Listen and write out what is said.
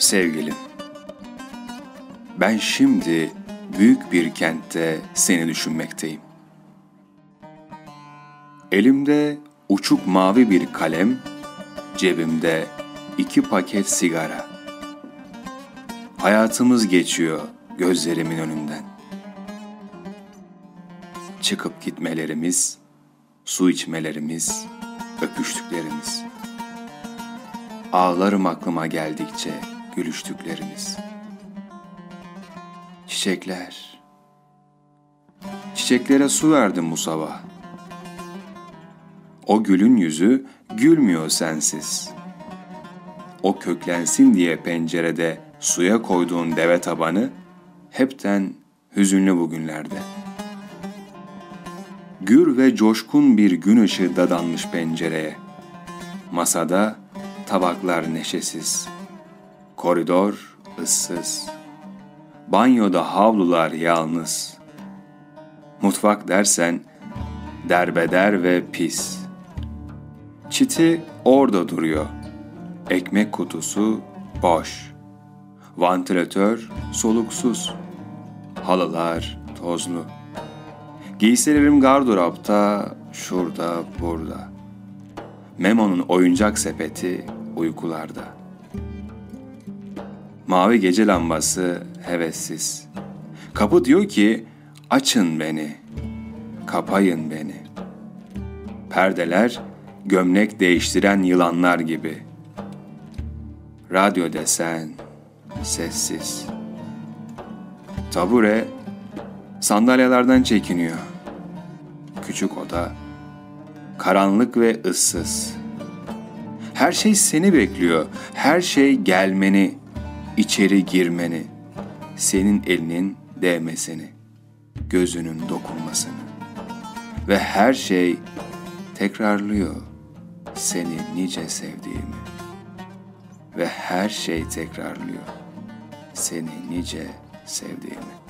Sevgilim, ben şimdi büyük bir kentte seni düşünmekteyim. Elimde uçuk mavi bir kalem, cebimde iki paket sigara. Hayatımız geçiyor gözlerimin önünden. Çıkıp gitmelerimiz, su içmelerimiz, öpüştüklerimiz. Ağlarım aklıma geldikçe gülüştüklerimiz. Çiçekler. Çiçeklere su verdim bu sabah. O gülün yüzü gülmüyor sensiz. O köklensin diye pencerede suya koyduğun deve tabanı hepten hüzünlü bugünlerde. Gür ve coşkun bir gün ışığı dadanmış pencereye. Masada tabaklar neşesiz. Koridor ıssız. Banyoda havlular yalnız. Mutfak dersen derbeder ve pis. Çiti orada duruyor. Ekmek kutusu boş. Vantilatör soluksuz. Halılar tozlu. Giysilerim gardıropta, şurada, burada. Memo'nun oyuncak sepeti uykularda. Mavi gece lambası hevessiz. Kapı diyor ki açın beni, kapayın beni. Perdeler gömlek değiştiren yılanlar gibi. Radyo desen sessiz. Tabure sandalyelerden çekiniyor. Küçük oda karanlık ve ıssız. Her şey seni bekliyor. Her şey gelmeni, içeri girmeni, senin elinin değmesini, gözünün dokunmasını. Ve her şey tekrarlıyor seni nice sevdiğimi. Ve her şey tekrarlıyor seni nice sevdiğimi.